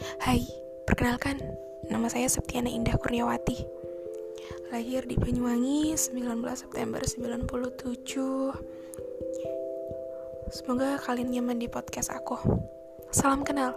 Hai, perkenalkan, nama saya Septiana Indah Kurniawati. Lahir di Banyuwangi 19 September 97 Semoga kalian nyaman di podcast aku. Salam kenal.